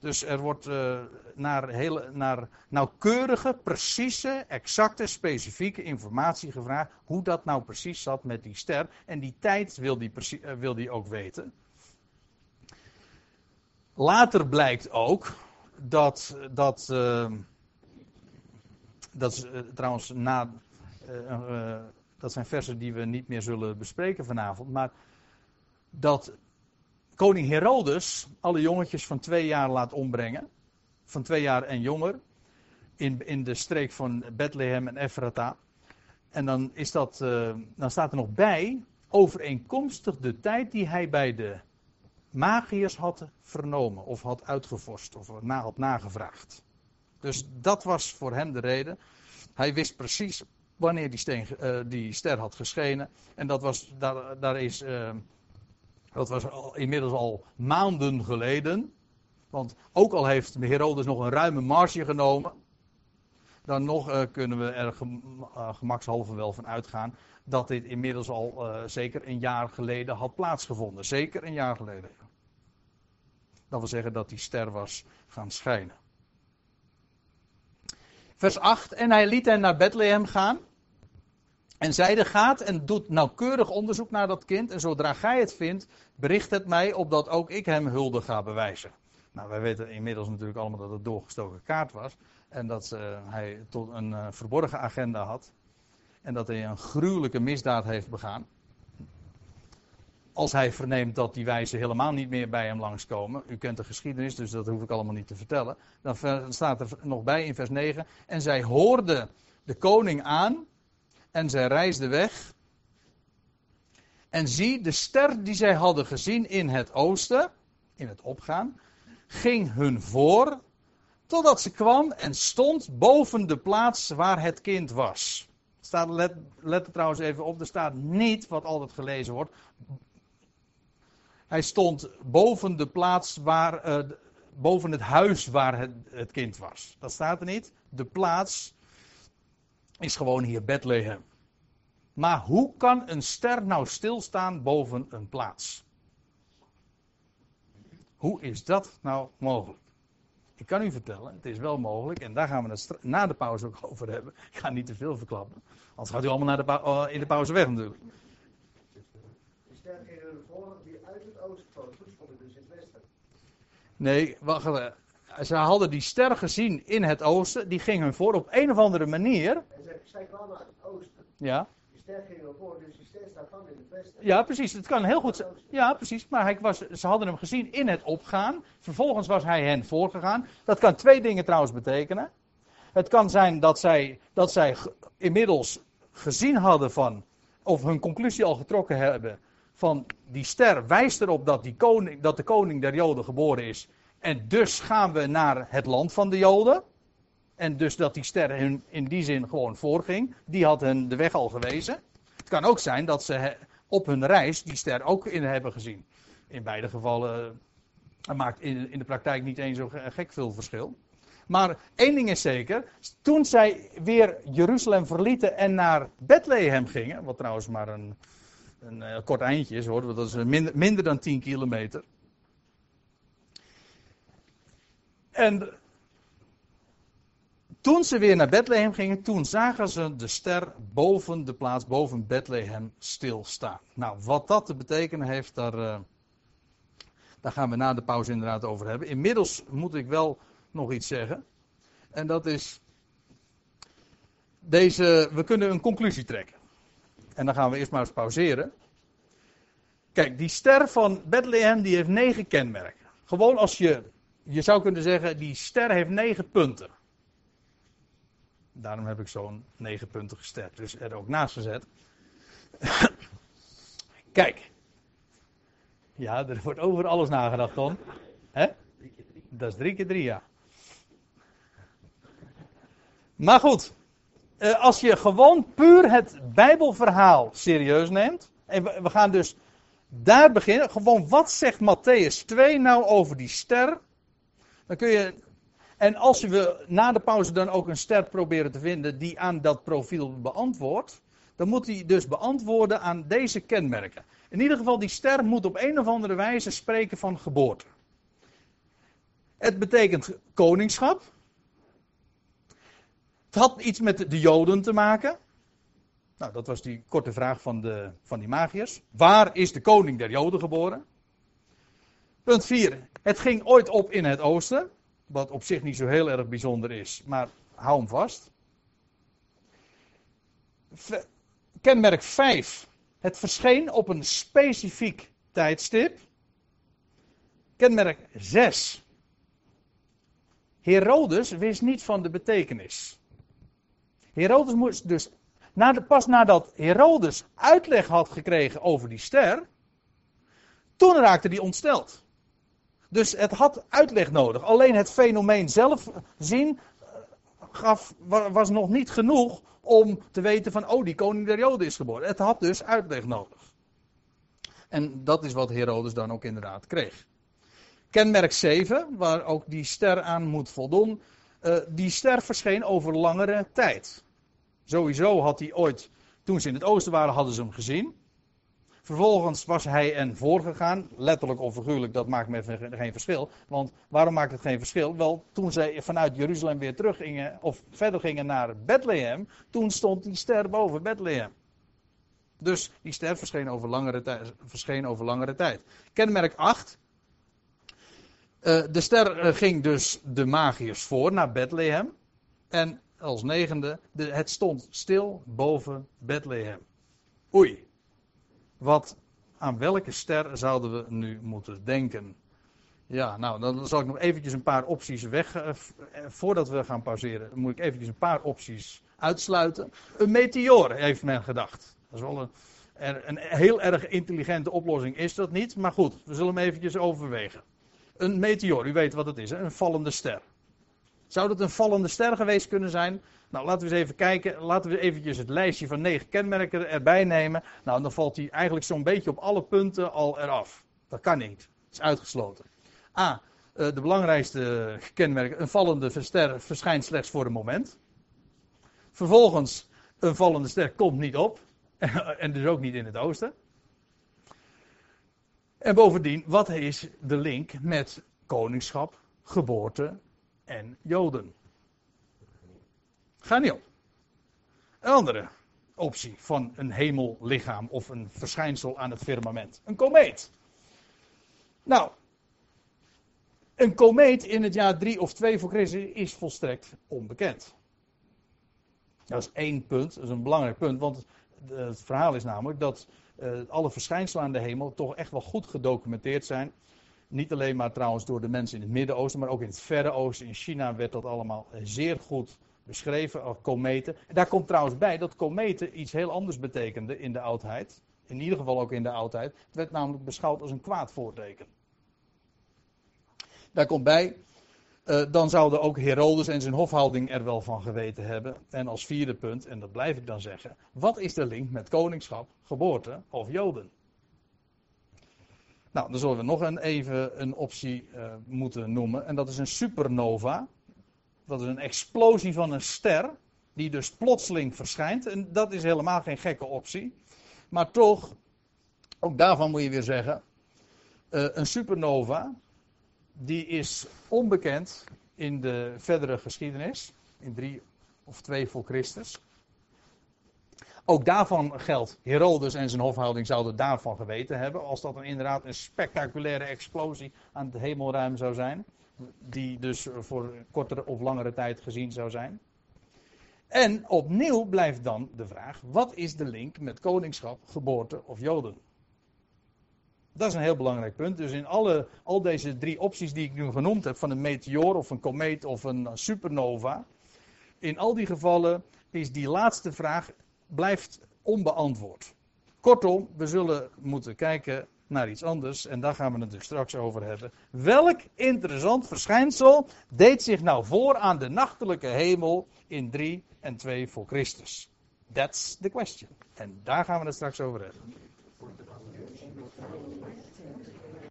Dus er wordt uh, naar, hele, naar nauwkeurige, precieze, exacte, specifieke informatie gevraagd. Hoe dat nou precies zat met die ster. En die tijd wil die, uh, wil die ook weten. Later blijkt ook dat, dat uh, dat is eh, trouwens na. eh, eh, dat zijn versen die we niet meer zullen bespreken vanavond. Maar dat koning Herodes alle jongetjes van twee jaar laat ombrengen. Van twee jaar en jonger. In, in de streek van Bethlehem en Ephrata. En dan, is dat, eh, dan staat er nog bij. Overeenkomstig de tijd die hij bij de magiërs had vernomen. Of had uitgevorst. Of na, had nagevraagd. Dus dat was voor hem de reden. Hij wist precies wanneer die, steen, eh, die ster had geschenen. En dat was, daar, daar is, eh, dat was al, inmiddels al maanden geleden. Want ook al heeft Herodes nog een ruime marge genomen. Dan nog eh, kunnen we er gem- eh, gemakshalve wel van uitgaan. Dat dit inmiddels al eh, zeker een jaar geleden had plaatsgevonden. Zeker een jaar geleden. Dat wil zeggen dat die ster was gaan schijnen. Vers 8. En hij liet hen naar Bethlehem gaan. En zeide: Gaat en doet nauwkeurig onderzoek naar dat kind. En zodra gij het vindt, bericht het mij, opdat ook ik hem hulde ga bewijzen. Nou, wij weten inmiddels natuurlijk allemaal dat het doorgestoken kaart was. En dat eh, hij tot een eh, verborgen agenda had. En dat hij een gruwelijke misdaad heeft begaan. Als hij verneemt dat die wijzen helemaal niet meer bij hem langskomen. U kent de geschiedenis, dus dat hoef ik allemaal niet te vertellen. Dan staat er nog bij in vers 9. En zij hoorden de koning aan. En zij reisden weg. En zie, de ster die zij hadden gezien in het oosten, in het opgaan, ging hun voor. Totdat ze kwam en stond boven de plaats waar het kind was. Staat, let, let er trouwens even op, er staat niet wat altijd gelezen wordt. Hij stond boven de plaats waar, eh, boven het huis waar het, het kind was. Dat staat er niet. De plaats is gewoon hier Bethlehem. Maar hoe kan een ster nou stilstaan boven een plaats? Hoe is dat nou mogelijk? Ik kan u vertellen, het is wel mogelijk, en daar gaan we het na de pauze ook over hebben. Ik ga niet te veel verklappen, anders gaat u allemaal naar de eh, in de pauze weg natuurlijk. De ster ging voor die uit het oosten kwam. Toen stond ik dus in het westen. Nee, wacht even. Ze hadden die ster gezien in het oosten, die ging hun voor op een of andere manier. En zij, kwamen uit het oosten. Ja, Die ster ging hun voor, dus die ster staat van in het westen. ja precies, het kan heel goed zijn. Ja, precies, maar hij was, ze hadden hem gezien in het opgaan. Vervolgens was hij hen voorgegaan. Dat kan twee dingen trouwens betekenen. Het kan zijn dat zij, dat zij inmiddels gezien hadden van, of hun conclusie al getrokken hebben, van die ster wijst erop dat, die koning, dat de koning der Joden geboren is. En dus gaan we naar het land van de Joden. En dus dat die ster hun in die zin gewoon voorging. Die had hen de weg al gewezen. Het kan ook zijn dat ze op hun reis die ster ook in hebben gezien. In beide gevallen eh, het maakt in, de praktijk niet eens zo ge- gek veel verschil. Maar één ding is zeker. Toen zij weer Jeruzalem verlieten en naar Bethlehem gingen. Wat trouwens maar een, een eh, kort eindje is hoor. Dat is eh, minder, minder dan 10 kilometer. En toen ze weer naar Bethlehem gingen, toen zagen ze de ster boven de plaats, boven Bethlehem, stilstaan. Nou, wat dat te betekenen heeft, daar, eh, daar gaan we na de pauze inderdaad over hebben. Inmiddels moet ik wel nog iets zeggen. En dat is. Deze, we kunnen een conclusie trekken. En dan gaan we eerst maar eens pauzeren. Kijk, die ster van Bethlehem die heeft negen kenmerken. Gewoon als je. Je zou kunnen zeggen, die ster heeft negen punten. Daarom heb ik zo'n negenpuntige ster dus er ook naast gezet. Kijk. Ja, er wordt over alles nagedacht, Ton. Hè? Dat is drie keer drie, ja. Maar goed. eh, als je gewoon puur het Bijbelverhaal serieus neemt. En we gaan dus daar beginnen. Gewoon, wat zegt Matthäus 2 nou over die ster? Dan kun je en als we na de pauze dan ook een ster proberen te vinden die aan dat profiel beantwoordt, dan moet die dus beantwoorden aan deze kenmerken. In ieder geval, die ster moet op een of andere wijze spreken van geboorte. Het betekent koningschap. Het had iets met de Joden te maken. Nou, dat was die korte vraag van, de, van die magiërs. Waar is de koning der Joden geboren? Punt 4. Het ging ooit op in het oosten. Wat op zich niet zo heel erg bijzonder is, maar hou hem vast. kenmerk 5. Het verscheen op een specifiek tijdstip. Kenmerk 6. Herodes wist niet van de betekenis. Herodes moest dus, na pas nadat Herodes uitleg had gekregen over die ster, toen raakte hij ontsteld. Dus het had uitleg nodig. Alleen het fenomeen zelf zien eh, gaf, wa- was nog niet genoeg om te weten van, oh, die koning der Joden is geboren. Het had dus uitleg nodig. En dat is wat Herodes dan ook inderdaad kreeg. Kenmerk 7, waar ook die ster aan moet voldoen. eh, die ster verscheen over langere tijd. Sowieso had hij ooit, toen ze in het oosten waren, hadden ze hem gezien. Vervolgens was hij en voorgegaan, letterlijk of figuurlijk, dat maakt me geen verschil. Want waarom maakt het geen verschil? Wel, toen zij vanuit Jeruzalem weer teruggingen, of verder gingen naar Bethlehem, toen stond die ster boven Bethlehem. Dus die ster verscheen over langere, tijd, verscheen over langere tijd. Kenmerk 8. Eh, de ster eh, ging dus de magiërs voor naar Bethlehem. En als negende, de, het stond stil boven Bethlehem. Oei. Wat, aan welke ster zouden we nu moeten denken? Ja, nou, dan zal ik nog eventjes een paar opties weg. eh, eh, voordat we gaan pauzeren, moet ik eventjes een paar opties uitsluiten. Een meteoor, heeft men gedacht. Dat is wel een, een heel erg intelligente oplossing, is dat niet? Maar goed, we zullen hem eventjes overwegen. Een meteoor, u weet wat het is, een vallende ster. Zou dat een vallende ster geweest kunnen zijn? Nou, laten we eens even kijken. Laten we eventjes het lijstje van negen kenmerken erbij nemen. Nou, dan valt hij eigenlijk zo'n beetje op alle punten al eraf. Dat kan niet. Dat is uitgesloten. A. eh, de belangrijkste kenmerken. Een vallende ster verschijnt slechts voor een moment. Vervolgens, een vallende ster komt niet op. en dus ook niet in het oosten. En bovendien, wat is de link met koningschap, geboorte en Joden? Ga niet op. Een andere optie van een hemellichaam of een verschijnsel aan het firmament. Een komeet. Nou, een komeet in het jaar 3 of 2 voor Christus is volstrekt onbekend. Dat is één punt, dat is een belangrijk punt, want het verhaal is namelijk dat uh, alle verschijnselen aan de hemel toch echt wel goed gedocumenteerd zijn. Niet alleen maar trouwens door de mensen in het Midden-Oosten, maar ook in het Verre Oosten. In China werd dat allemaal zeer goed beschreven als kometen. En daar komt trouwens bij dat kometen iets heel anders betekende in de oudheid. In ieder geval ook in de oudheid. Het werd namelijk beschouwd als een kwaad voorteken. Daar komt bij, uh, dan zouden ook Herodes en zijn hofhouding er wel van geweten hebben. En als vierde punt, en dat blijf ik dan zeggen, wat is de link met koningschap, geboorte of Joden? Nou, dan zullen we nog een, even een optie uh, moeten noemen, en dat is een supernova. Dat is een explosie van een ster, die dus plotseling verschijnt. En dat is helemaal geen gekke optie. Maar toch, ook daarvan moet je weer zeggen, uh, een supernova, die is onbekend in de verdere geschiedenis, in 3 of 2 voor Christus. Ook daarvan geldt, Herodes en zijn hofhouding zouden daarvan geweten hebben, als dat een, inderdaad een spectaculaire explosie aan het hemelruim zou zijn, die dus voor kortere of langere tijd gezien zou zijn. En opnieuw blijft dan de vraag, wat is de link met koningschap, geboorte of Joden? Dat is een heel belangrijk punt. Dus in alle, al deze drie opties die ik nu genoemd heb, van een meteoor of een komeet of een supernova, in al die gevallen is die laatste vraag blijft onbeantwoord. Kortom, we zullen moeten kijken naar iets anders en daar gaan we het dus straks over hebben. Welk interessant verschijnsel deed zich nou voor aan de nachtelijke hemel in 3 en 2 voor Christus? That's the question. En daar gaan we het straks over hebben.